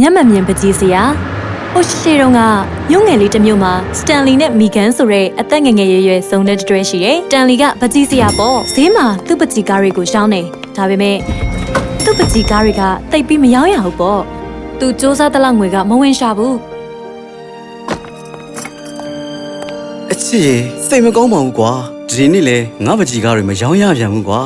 မျက်မှန်မြင်ပကြီးစရာဟိုရှေတုန်းကမြို့ငယ်လေးတစ်မြို့မှာစတန်လီနဲ့မီဂန်ဆိုတဲ့အသက်ငယ်ငယ်ရွယ်ရွယ်စုံတဲ့တွဲရှိတယ်။တန်လီကပကြီးစရာပေါ့ဈေးမှာသူ့ပကြီးကားတွေကိုရှောင်းနေဒါပေမဲ့သူ့ပကြီးကားတွေကတိတ်ပြီးမရောင်းရဘူးပေါ့သူစူးစမ်းတဲ့လောက်ငွေကမဝင်ရှာဘူးအချစ်ရေစိတ်မကောင်းပါဘူးကွာဒီနေ့လေငါပကြီးကားတွေမရောင်းရပြန်ဘူးကွာ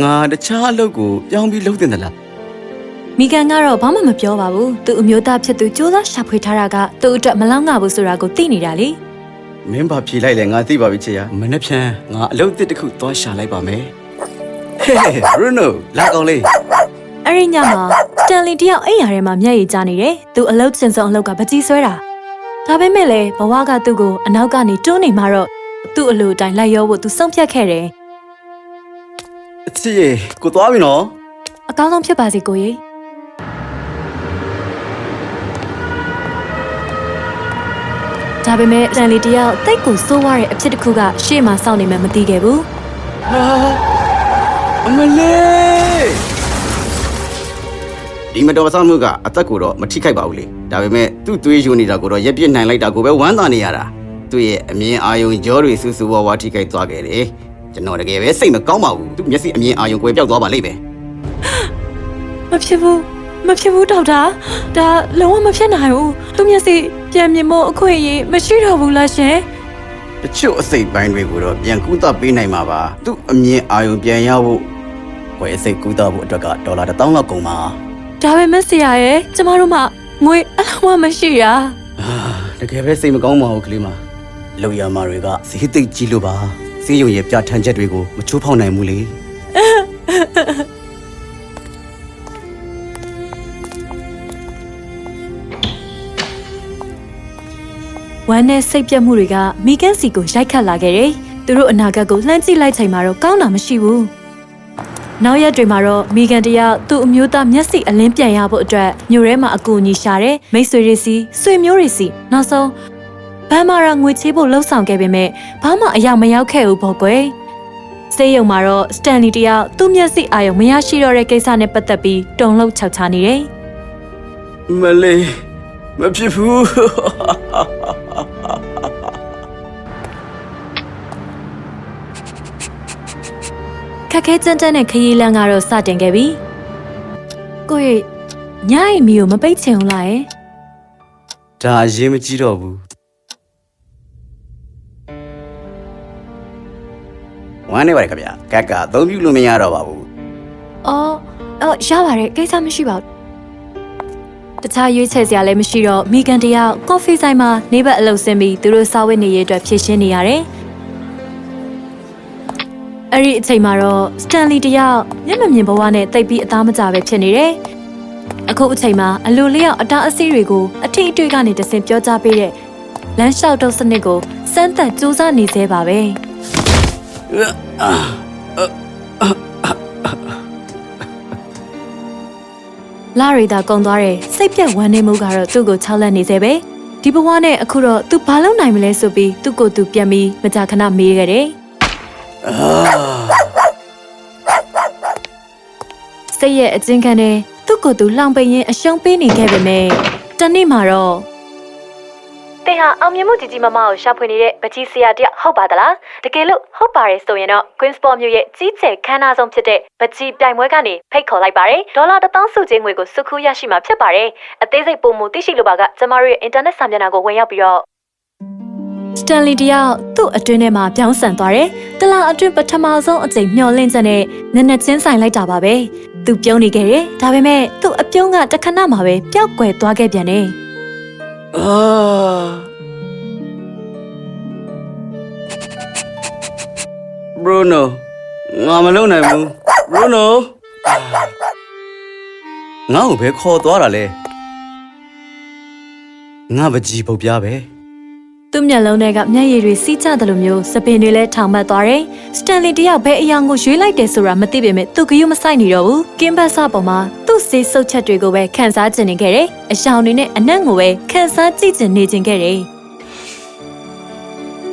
ငါတခြားအလုပ်ကိုပြောင်းပြီးလုပ်တင်တယ်လား မီဂန်ကတော့ဘာမှမပြောပါဘူးသူအမျိုးသားဖြစ်သူစူးစမ်းရှာဖွေထားတာကသူ့အတွက်မလောက်ငါဘူးဆိုတာကိုသိနေတာလေမင်းဘာဖြေလိုက်လဲငါသိပါပြီချစ်ရမနေ့ဖြန်ငါအလုပ်တစ်တစ်ခုသွားရှာလိုက်ပါမယ်ဟေးရူနိုလာကောင်လေးအဲ့ဒီညမှာစတန်လီတယောက်အိမ်ယာထဲမှာမျက်ရည်ကျနေတယ်သူအလုပ်စင်စုံအလုပ်ကပကြီးဆွဲတာဒါပေမဲ့လည်းဘဝကသူ့ကိုအနောက်ကနေတွန်းနေမှတော့သူ့အလိုအတိုင်းလိုက်ရောဖို့သူဆုံးဖြတ်ခဲ့တယ်အချစ်ရေကိုသွားပြီနော်အကောင်းဆုံးဖြစ်ပါစေကိုကြီး ဒါပေမဲ့စတန်လီတယောက်တိတ်ကိုစိုးဝါတဲ့အဖြစ်တစ်ခုကရှေ့မှာစောင့်နေမှမသိခဲ့ဘူးဟာအမလေးဒီမတော်ဆောင်မှုကအသက်ကိုတော့မထိခိုက်ပါဘူးလေဒါပေမဲ့သူ့သွေးယူနေတာကိုတော့ရက်ပြစ်နိုင်လိုက်တာကိုပဲဝမ်းသာနေရတာသူ့ရဲ့အမြင်အာယုံကြောတွေဆူဆူဝါဝါထိခိုက်သွားခဲ့တယ်ကျွန်တော်တကယ်ပဲစိတ်မကောင်းပါဘူးသူ့မျက်စိအမြင်အာယုံကွယ်ပြောက်သွားပါလိမ့်မယ်မဖြစ်ဘူး မဖြစ်ဘူးဒေါက်တာဒါလုံးဝမဖြစ်နိုင်ဘူးသူမျက်စိပြန်မြင်ဖို့အခွင့်အရေးမရှိတော့ဘူးလားရှင်တချို့အစိတ်ပိုင်းတွေကိုတော့ပြန်ကူးသပေးနိုင်မှာပါသူ့အမြင်အာယုံပြန်ရဖို့ဝယ်စိတ်ကူးသဖို့အတွက်ကဒေါ်လာ1000လောက်ကုန်ပါဒါပေမဲ့ဆရာရဲ့ကျမတို့မှငွေအလုံးဝမရှိရအာတကယ်ပဲစိတ်မကောင်းပါဘူးကလေးမလောက်ရမာတွေကဈေးသိပ်ကြီးလို့ပါဈေးရုံရဲ့ပြဋ္ဌာန်းချက်တွေကိုမချိုးဖောက်နိုင်ဘူးလေ ဝမ်းနဲ့စိတ်ပြတ်မှုတွေကမိကန်စီကိုရိုက်ခတ်လာခဲ့တယ်သူတို့အနာဂတ်ကိုလှမ်းကြည့်လိုက်ချိန်မှာတော့ကောင်းတာမရှိဘူးနောက်ရက်တွေမှာတော့မိကန်တယောက်သူ့အမျိုးသားမျက်စိအလင်းပြန်ရဖို့အတွက်မြို့ထဲမှာအကူအညီရှာတယ်မိတ်ဆွေတွေစီဆွေမျိုးတွေစီနောက်ဆုံးဘမ်းမာရာငွေချေးဖို့လှုံ့ဆော်ခဲ့ပေမဲ့ဘာမှအရောက်မရောက်ခဲ့ဘူးပေါ့ကွယ်စေးရုံမှာတော့စတန်လီတယောက်သူ့မျက်စိအာရုံမရရှိတော့တဲ့ကိစ္စနဲ့ပတ်သက်ပြီးတုံ့လှုပ်ချောက်ချာနေတယ်မလေးမဖြစ်ဘူး ခက်ခဲကြမ်းကြမ်းတဲ့ခရီးလမ်းကတော့စတင်ခဲ့ပြီကိုယ့်ရဲ့ညအိမ်မီကိုမပိတ်ချင်ဘူးလားယင်ဒါအရေးမကြီးတော့ဘူးဝမ်းနေပါလေခင်ဗျာကက်ကအသုံးပြုလို့မရတော့ပါဘူးအော်အော်ရပါတယ်ကိစ္စမရှိပါဘူးတခြားရွေးချယ်စရာလည်းမရှိတော့မိကန်တယောက်ကော်ဖီဆိုင်မှာနေဘက်အလုပ်ဆင်းပြီးသူတို့စားဝတ်နေရေးအတွက်ဖြည့်ရှင်းနေရတယ် အဲ့ဒီအချိန်မှာတော့စတန်လီတယောက်မျက်မမြင်ဘဝနဲ့တိတ်ပြီးအသားမကြပဲဖြစ်နေတယ်အခုအချိန်မှာအလိုလျောက်အတားအဆီးတွေကိုအထီးအတွေ့ကနေတဆင့်ပြောကြားပေးတဲ့လမ်းလျှောက်တော့စနစ်ကိုစမ်းသပ်စူးစမ်းနေသေးပါပဲလာရီတာကုံသွားတဲ့စိတ်ပြက်ဝမ်းနေမှုကတော့သူ့ကိုချောက်လက်နေသေးပဲဒီဘဝနဲ့အခုတော့သူဘာလုပ်နိုင်မလဲဆိုပြီးသူ့ကိုယ်သူပြန်ပြီးမကြာခဏမေးခဲ့တယ်အာ စိတ်ရဲ့အကျဉ်းခံနဲ့သူ့ကိုယ်သူလှောင်ပိန်ရင်အရှုံးပေးနေခဲ့ပေမဲ့တနေ့မှာတော့တင်ဟာအောင်မြင်မှုကြီးကြီးမားမားကိုရှာဖွေနေတဲ့ပကြီးဆရာတယောက်ဟုတ်ပါသလားတကယ်လို့ဟုတ်ပါတယ်ဆိုရင်တော့ Queensport မြို့ရဲ့ကြီးကျယ်ခမ်းနားဆုံးဖြစ်တဲ့ပကြီးပြိုင်ပွဲကနေဖိတ်ခေါ်လိုက်ပါတယ်ဒေါ်လာ1000စုချင်းငွေကိုစုခူးရရှိမှာဖြစ်ပါတယ်အသေးစိတ်ပုံမူသိရှိလိုပါကကျမတို့ရဲ့ internet စာမျက်နှာကိုဝင်ရောက်ပြီးတော့ စတန်လီတယောက်သူ့အတွင်းထဲမှာပြောင်းဆန်သွားတယ်။တလားအတွင်းပထမဆုံးအကြိမ်မျောလင့်ချက်နဲ့နက်နက်ချင်းဆိုင်လိုက်တာပါပဲ။သူပြုံးနေခဲ့တယ်။ဒါပေမဲ့သူ့အပြုံးကတခဏမှပဲပျောက်ကွယ်သွားခဲ့ပြန်တယ်အာဘရူနိုငါမလုံနိုင်ဘူးဘရူနိုငါ့ကိုပဲခေါ်သွားတာလဲငါပကြီးပုတ်ပြားပဲ။ သူ့မျက်လုံးထဲကမျက်ရည်တွေစီးကျတယ်လို့မျိုးစပင်တွေလည်းထောင်ပတ်သွားတယ်။စတန်လီတယောက်ဘယ်အရာကိုရွေးလိုက်တယ်ဆိုတာမသိပေမဲ့သူကယူမဆိုင်နေတော့ဘူး။ကင်းဘတ်ဆပေါ်မှာသူ့စေးဆုပ်ချက်တွေကိုပဲခန်းစားကျင်နေခဲ့တယ်။အရှောင်တွေနဲ့အနက်ကိုပဲခန်းစားကြည့်ကျင်နေခြင်းခဲ့တယ်။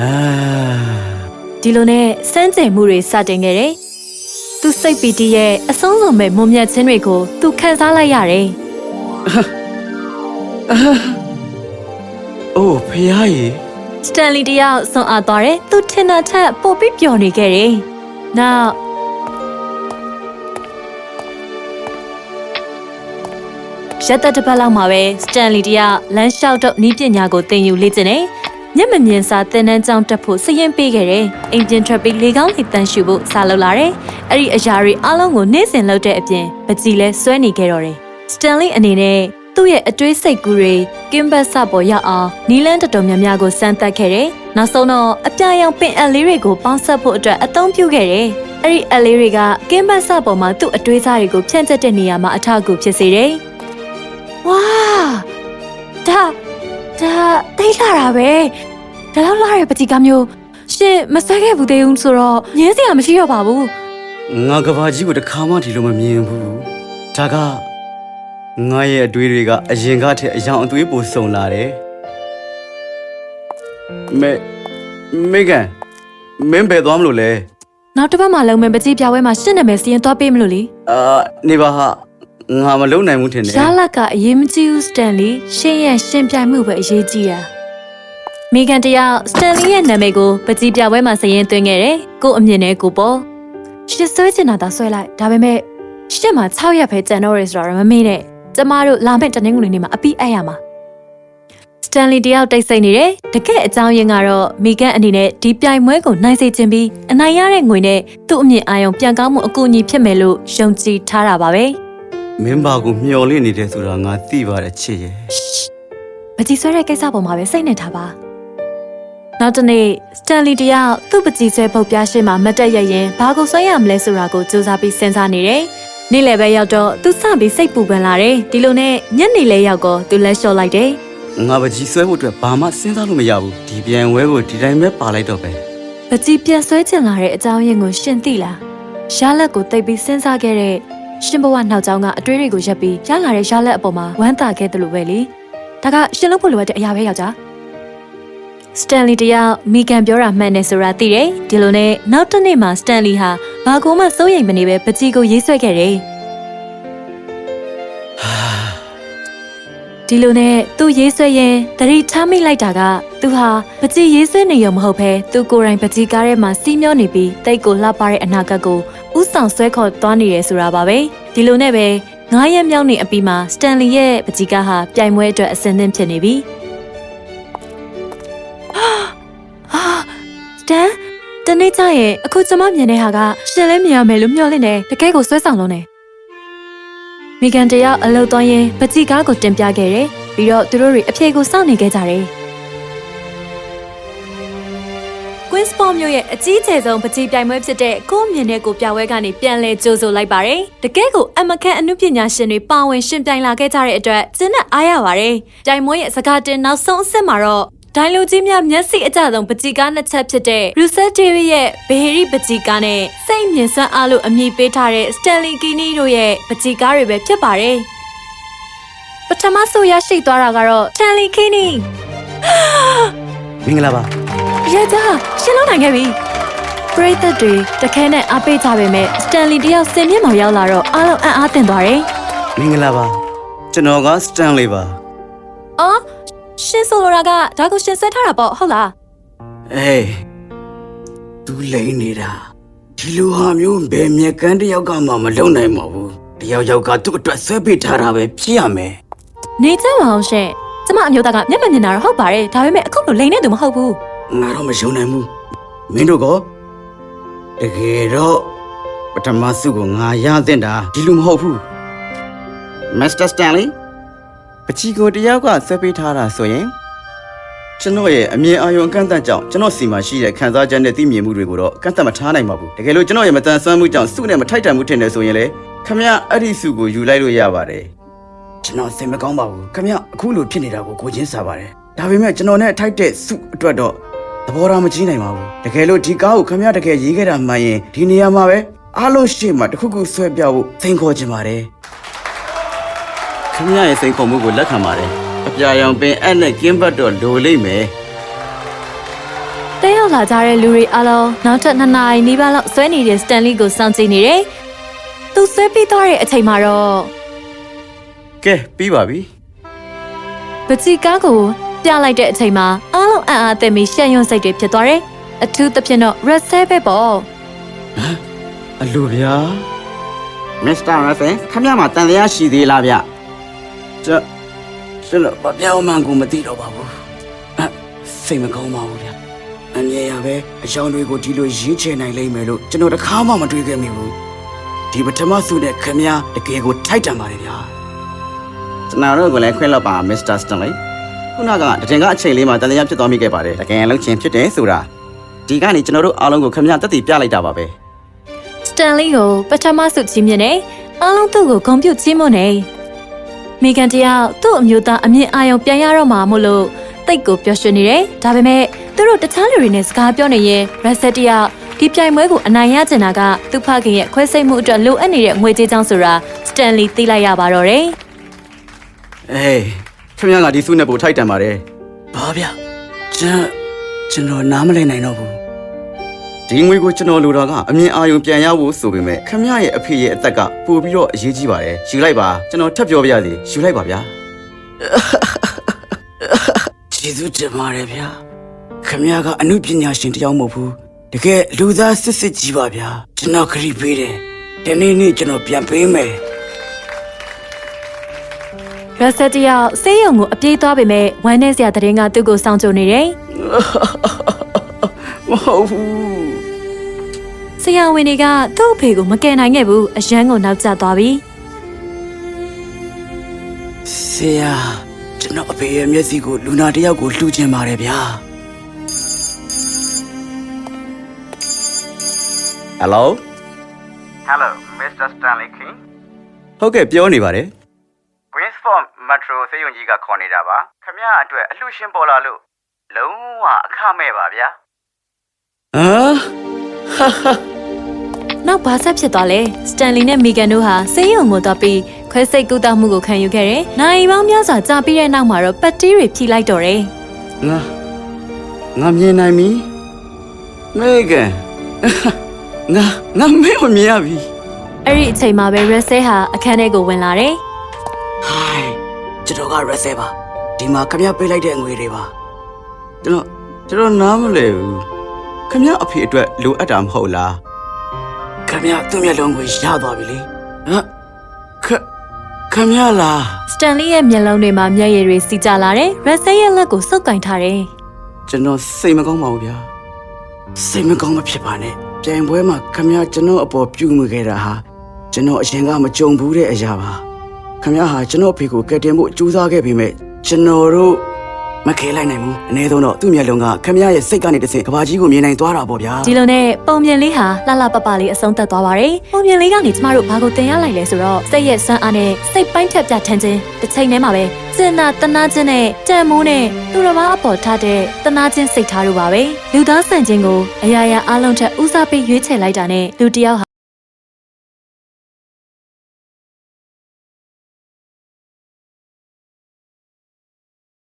အာဒီလိုနဲ့စမ်းကြင်မှုတွေစတင်ခဲ့တယ်။သူစိတ်ပီတီရဲ့အဆုံးစုံမဲ့မုံမြတ်ခြင်းတွေကိုသူခန်းစားလိုက်ရတယ်အိုး ဖះရေစတန်လီတယောက်ဆွန်အားသွားတယ်သူထင်တာထက်ပိုပြီးပျော်နေခဲ့တယ်နောက်ရက်သက်တစ်ပတ်လောက်မှာပဲစတန်လီတယောက်လမ်းလျှောက်တော့နီးပညာကိုသင်ယူလေ့ကျင့်တယ်မျက်မမြင်စာသင်တန်းကျောင်းတက်ဖို့စရင်ပေးခဲ့တယ်။အိမ်ပြင်ထွက်ပြီးလေကောင်းလေတန်းရှူဖို့စာလုပ်လာတယ်။အဲ့ဒီအရာတွေအလုံးကိုနေ့စဉ်လုပ်တဲ့အပြင်ပကြီးလဲစွဲနေခဲ့တော့တယ်။ Stanley အနေနဲ့ သူ့ရဲ့အတွေးစိတ်ကူးတွေကင်းဘတ်ဆပေါ်ရောက်အောင်နီလန်းတော်တော်များများကိုစမ်းသပ်ခဲ့တယ်။နောက်ဆုံးတော့အပြာရောင်ပင်အလေးတွေကိုပေါင်းစပ်ဖို့အတွက်အသုံးပြုခဲ့တယ်။အဲ့ဒီအလေးတွေကကင်းဘတ်ဆပေါ်မှာသူ့အတွေးစားတွေကိုဖြန့်ကျက်တဲ့နေရာမှာအထောက်အကူဖြစ်စေတယ်။ဝါဒါဒါတိတ်လာတာပဲဒါလောက်လာတဲ့ပတိကမျိုးရှင်မဆွဲခဲ့ဘူးသေးဘူးဆိုတော့ငင်းစရာမရှိတော့ပါဘူးငါကဘာကြီးကိုတခါမှဒီလိုမမြင်ဘူးဒါက ငါရဲ့အတွေးတွေကအရင်ကထက်အယောင်အသွေးပိုစုံလာတယ်မေမေကန်မင်းဘယ်သွားမလို့လဲနောက်တစ်ပတ်မှလုံးမယ်ပတိပြပွဲမှာရှင်းနာမယ်စီရင်သွားပေးမလို့လေအာနေပါဟာငါမလုံနိုင်ဘူးထင်တယ်ရလတ်ကအရေးမကြီးဘူးစတန်လီရှင်းရဲ့ရှင်းပြိုင်မှုပဲအရေးကြီးတာမိကန်တယောက်စတန်လီရဲ့နာမည်ကိုပတိပြပွဲမှာစရင်သွင်းခဲ့တယ်ကို့အမြင်နဲ့ကိုပေါ်ရှစ်ဆွဲချင်တာသာဆွဲလိုက်ဒါပေမဲ့ရှစ်မှာ6ရက်ပဲကြံတော့ရဆိုတော့မမေ့နဲ့ ကျမတို့လာမယ့်တနင်္ဂနွေနေ့မှာအပြီးအပ်ရမှာစတန်လီတယောက်တိတ်ဆိတ်နေတယ်တကယ်အကြောင်းရင်းကတော့မိကန်အနေနဲ့ဒီပြိုင်ပွဲကိုနိုင်စေခြင်းပြီးအနိုင်ရတဲ့ငွေနဲ့သူ့အမြင်အာရုံပြန်ကောင်းမှုအကူအညီဖြစ်မယ်လို့ယုံကြည်ထားတာပါပဲမင်းဘာကိုမျော်လင့်နေတယ်ဆိုတာငါသိပါတယ်ချစ်ရဲ့ပကြီးဆွဲတဲ့ကိစ္စပေါ်မှာပဲစိတ်နဲ့ထားပါနောက်တစ်နေ့စတန်လီတယောက်သူ့ပကြီးဆွဲပုတ်ပြားရှင်းမှာမတက်ရရင်ဘာကိုဆွဲရမလဲဆိုတာကိုစူးစမ်းပြီးစဉ်းစားနေတယ် နေ့လယ်ပဲရောက်တော့သူစပြီးစိတ်ပူပန်လာတယ်ဒီလိုနဲ့ညနေလဲရောက်တော့သူလက်လျှော့လိုက်တယ်ငါပကြီးဆွဲဖို့အတွက်ဘာမှစဉ်းစားလို့မရဘူးဒီပြန်ဝဲကိုဒီတိုင်းပဲပါလိုက်တော့ပဲပကြီးပြန်ဆွဲချင်လာတဲ့အကြောင်းရင်းကိုရှင်းသိလားရှားလက်ကိုတိတ်ပြီးစဉ်းစားခဲ့တဲ့ရှင်ဘဝနောက်ကျောင်းကအတွေးတွေကိုရပ်ပြီးရလာတဲ့ရှားလက်အပေါ်မှာဝမ်းသာခဲ့တယ်လို့ပဲလေဒါကရှင်လို့ဖို့လိုအပ်တဲ့အရာပဲယောက်ျားစတန်လီတယောက်မိကန်ပြောတာမှန်တယ်ဆိုတာသိတယ်ဒီလိုနဲ့နောက်တစ်နေ့မှာစတန်လီဟာ ဘာကိုမှစိုးရိမ်မနေပဲပကြီးကိုရေးဆွဲခဲ့တယ်ဒီလိုနဲ့သူရေးဆွဲရင်တတိထားမိလိုက်တာကသူဟာပကြီးရေးဆွဲနေရုံမဟုတ်ဘဲသူကိုယ်တိုင်ပကြီးကားထဲမှာစီးမျောနေပြီးတိတ်ကိုလှပတဲ့အနာဂတ်ကိုဥဆောင်ဆွဲခေါ်သွားနေတယ်ဆိုတာပါပဲဒီလိုနဲ့ပဲငားရက်မြောင်းနေအပြီးမှာစတန်လီရဲ့ပကြီးကားဟာပြိုင်ပွဲအတွက်အဆင်သင့်ဖြစ်နေပြီ နေ့ကျရင်အခုကျမမြင်တဲ့ဟာကရှင်လဲမြင်ရမယ်လို့မျှော်လင့်တယ်တကယ်ကိုဆွဲဆောင်လုံးနေမိကန်တယောက်အလုတ်သွင်းရင်ပကြီးကားကိုတင်ပြခဲ့တယ်ပြီးတော့သူတို့တွေအဖြေကိုစောင့်နေခဲ့ကြတယ် Queensport မြို့ရဲ့အကြီးကျယ်ဆုံးပကြီးပြိုင်ပွဲဖြစ်တဲ့ကိုမြင်တဲ့ကိုပြပွဲကနေပြန်လည်ကြိုဆိုလိုက်ပါတယ်။တကယ်ကိုအမကန်အမှုပညာရှင်တွေပါဝင်ရှင်ပြိုင်လာခဲ့ကြတဲ့အတွက်ကျင်းနဲ့အားရပါတယ်။ပြိုင်ပွဲရဲ့စကားတင်နောက်ဆုံးအဆင့်မှာတော့ ဒိုင်လိုကြီးများမျက်စိအကြဆုံးပကြီးကားနှစ်ချက်ဖြစ်တဲ့ Russell David ရဲ့ဘေဟရီပကြီးကားနဲ့စိတ်မြင်စွမ်းအားလို့အမည်ပေးထားတဲ့ Stanley Kini တို့ရဲ့ပကြီးကားတွေပဲဖြစ်ပါတယ်။ပထမဆိုရရှိသွားတာကတော့ Stanley Kini မင်္ဂလာပါရကြရှင်းလို့နိုင်ခဲ့ပြီပရိသတ်တွေတခဲနဲ့အားပေးကြပေမဲ့စတန်လီတယောက်စင်မြင့်မောင်ရောက်လာတော့အားလုံးအံ့အားသင့်သွားတယ်မင်္ဂလာပါကျွန်တော်ကစတန်လေးပါ။အော် ရှင်းဆိုလိုတာကဒါကိုရှင်းဆွဲထားတာပေါ့ဟုတ်လားအေးသူလိန်နေတာဒီလိုဟာမျိုးဘယ်မြက်ကန်းတစ်ယောက်ကမှမလုံနိုင်ပါဘူးတယောက်ယောက်ကသူ့အတွက်ဆွဲပေးထားတာပဲဖြစ်ရမယ်။နေကြပါအောင်ရှင့်။ကျမအမျိုးသားကမျက်မှန်မြင်တာတော့ဟုတ်ပါတယ်။ဒါပေမဲ့အခုလိုလိန်နေသူမဟုတ်ဘူးငါတော့မယုံနိုင်ဘူးမင်းတို့ကတကယ်တော့ပထမစုကိုငါရသင့်တာဒီလိုမဟုတ်ဘူးမစ္စတာစတန်လီ ပချီကိုတယောက်ကဆွဲပေးထားတာဆိုရင်ကျွန်တော်ရဲ့အမြင်အာရုံအကန့်အသတ်ကြောင့်ကျွန်တော်စီမှာရှိတဲ့ခံစားချက်နဲ့သိမြင်မှုတွေကိုတော့အကန့်အသတ်မထားနိုင်ပါဘူးတကယ်လို့ကျွန်တော်ရဲ့မတန်ဆွမ်းမှုကြောင့်စုနဲ့မထိုက်တန်မှုထင်တယ်ဆိုရင်လေခမရအဲ့ဒီစုကိုယူလိုက်လို့ရပါတယ်ကျွန်တော်စိတ်မကောင်းပါဘူးခမရအခုလိုဖြစ်နေတာကိုကိုချင်းစားပါတယ်ဒါပေမဲ့ကျွန်တော်နဲ့ထိုက်တဲ့စုအတွက်တော့သဘောထားမကြီးနိုင်ပါဘူးတကယ်လို့ဒီကားကိုခမရတကယ်ရေးခဲ့တာမှန်ရင်ဒီနေရာမှာပဲအားလုံးရှေ့မှာတစ်ခုခုဆွဲပြဖို့စိန်ခေါ်ခြင်းပါတယ် ခမရရဲ့စိန်ခေါ်မှုကိုလက်ခံပါတယ်အပြာရောင်ပင်အဲ့နဲ့ကင်းဘတ်တော့လိုလိမ့်မယ်။တဲရောက်လာကြတဲ့လူတွေအားလုံးနောက်ထပ်နှစ်နာရီနီးပါးလောက်ဆွဲနေတဲ့စတန်လီကိုစောင့်ကြည့်နေတယ်။သူဆွဲပြီးသွားတဲ့အချိန်မှာတော့ကဲပြီးပါပြီပချီကားကိုပြလိုက်တဲ့အချိန်မှာအားလုံးအံ့အားသင့်ပြီးရှက်ရွံ့စိတ်တွေဖြစ်သွားတယ်အထူးသဖြင့်တော့ red cell ပဲပေါ့အလိုဗျာမစ္စတာရဖယ်ခမရမှာတန်တရားရှိသေးလားဗျ ကျွန်ကျွန်တော်ဘာပြောင်းမှန်းကိုမသိတော့ပါဘူးအစိတ်မကောင်းပါဘူးဗျာအမြဲရပဲအယောင်တွေကိုဒီလိုရင်းချယ်နိုင်လိမ့်မယ်လို့ကျွန်တော်တစ်ခါမှမတွေးခဲ့မိဘူးဒီပထမဆုနဲ့ခမရတကယ်ကိုထိုက်တန်ပါတယ်ဗျာကျွန်တော်တို့ကလည်းခွင့်လွှတ်ပါမစ္စတာစတန်လေးခုနကတတင်ကအချိန်လေးမှာတန်တရားဖြစ်သွားမိခဲ့ပါတယ်တကယ်လုံးချင်းဖြစ်တယ်ဆိုတာဒီကနေကျွန်တော်တို့အားလုံးကိုခမရတက်တည်ပြလိုက်တာပါပဲစတန်လီကိုပထမဆုချီးမြှင့်နေအားလုံးသူ့ကိုဂုဏ်ပြုချီးမွမ်းနေ မိကန်တယောက်သူ့အမျိုးသားအမြင့်အာရုံပြန်ရတော့မှာမို့လို့တိတ်ကိုပျော်ရွှင်နေတယ်ဒါပေမဲ့သူတို့တခြားလူတွေနဲ့စကားပြောနေရင်ရက်ဆက်တယောက်ဒီပြိုင်ပွဲကိုအနိုင်ရချင်တာကသူ့ဖခင်ရဲ့ခွဲစိတ်မှုအတွက်လိုအပ်နေတဲ့ငွေကြေးကြောင့်ဆိုတာစတန်လီသိလိုက်ရပါတော့တယ်အေးခင်ဗျားကဒီစုနဲ့ပိုထိုက်တန်ပါတယ်ဘာဗျကျွန်ကျွန်တော်နားမလည်နိုင်တော့ဘူး ဒီငွေကိုကျွန်တော်လိုတာကအမြင်အာရုံပြန်ရဖို့ဆိုပေမဲ့ခင်ဗျားရဲ့အဖေရဲ့အသက်ကပို့ပြီးတော့အရေးကြီးပါတယ်ယူလိုက်ပါကျွန်တော်ထပ်ပြောပြရစီယူလိုက်ပါဗျာကျေးဇူးတင်ပါတယ်ဗျာခင်ဗျားကအမှုပညာရှင်တစ်ယောက်မဟုတ်ဘူးတကယ်လူသားစစ်စစ်ကြီးပါဗျာကျွန်တော်ခရီးပေးတယ်ဒီနေ့နေ့ကျွန်တော်ပြန်ပေးမယ်ရက်ဆက်တယောက်ဆေးရုံကိုအပြေးသွားပေမဲ့ဝမ်းနည်းစရာတဲ့ရင်ကသူ့ကိုစောင့်ကြိုနေတယ်မဟုတ်ဘူးဆ ရာဝန်တွေကသူ့အဖေကိုမကယ်နိုင်ခဲ့ဘူးအရန်ကိုနောက်ကျသွားပြီဆရာကျွန်တော်အဖေရဲ့မျက်စိကိုလူနာတစ်ယောက်ကိုလှူချင်ပါတယ်ဗျာဟယ်လို Hello, Mr. Stanley King. ဟုတ်ကဲ့ပြောနေပါတယ် Queensport Metro စေယုံကြီးကခေါ်နေတာပါ။ခမရအတွက်အလှရှင်ပေါ်လာလို့လုံးဝအခမဲ့ပါဗျာဟမ် နောက်ဘာဆက်ဖြစ်သွားလဲစတန်လီနဲ့မီဂန်တို့ဟာဆေးရုံကိုသွားပြီးခွဲစိတ်ကူးတောက်မှုကိုခံယူခဲ့တယ်နိုင်ပေါင်းများစွာကြာပြီးတဲ့နောက်မှာတော့ပတ်တီးတွေဖြီလိုက်တော့တယ်ငါငါမြင်နိုင်ပြီမေဂန်ငါငါမေကိုမြင်ရပြီအဲ့ဒီအချိန်မှာပဲရက်ဆဲဟာအခန်းထဲကိုဝင်လာတယ်ဟိုင်းကျွန်တော်ကရက်ဆဲပါဒီမှာခမရပေးလိုက်တဲ့ငွေတွေပါကျွန်တော်ကျွန်တော်နားမလဲဘူးခမရအဖေအတွက်လိုအပ်တာမဟုတ်လား ခမရသူ့မျက်လုံးကိုရသွားပြီလေဟမ်ခခမရလားစတန်လီရဲ့မျက်လုံးတွေမှာမျက်ရည်တွေစီကျလာတယ်ရက်ဆဲရဲ့လက်ကိုစုပ်ကင်ထားတယ်ကျွန်တော်စိတ်မကောင်းပါဘူးဗျာစိတ်မကောင်းမဖြစ်ပါနဲ့ပြိုင်ပွဲမှာခမရကျွန်တော်အပေါ်ပြုမှုခဲ့တာဟာကျွန်တော်အရင်ကမကြုံဘူးတဲ့အရာပါခမရဟာကျွန်တော်အဖေကိုကယ်တင်ဖို့ကြိုးစားခဲ့ပေမဲ့ကျွန်တော်တို့ မခဲလိုက်နိုင်ဘူးအ ਨੇ ဆုံးတော့သူ့မျက်လုံးကခမရရဲ့စိတ်ကနေတစ်ဆင့်ကဘာကြီးကိုမြင်နိုင်သွားတာပေါ့ဗျာဒီလိုနဲ့ပုံပြင်လေးဟာလှလှပပလေးအဆုံးသတ်သွားပါတယ်။ပုံပြင်လေးကနေကျမတို့ဘာကိုတင်ရလိုက်လဲဆိုတော့စိတ်ရဲ့စွမ်းအားနဲ့စိတ်ပိုင်းဖြတ်ပြထန်းခြင်းတစ်ချိန်တည်းမှာပဲစင်နာတနာခြင်းနဲ့တန်မိုးနဲ့သူတစ်ပါးအပေါ်ထားတဲ့တနာခြင်းစိတ်ထားတို့ပါပဲ။လူသားဆန်ခြင်းကိုအရာရာအလုံးထက်ဦးစားပေးရွေးချယ်လိုက်တာနဲ့လူတစ်ယောက်ဟာ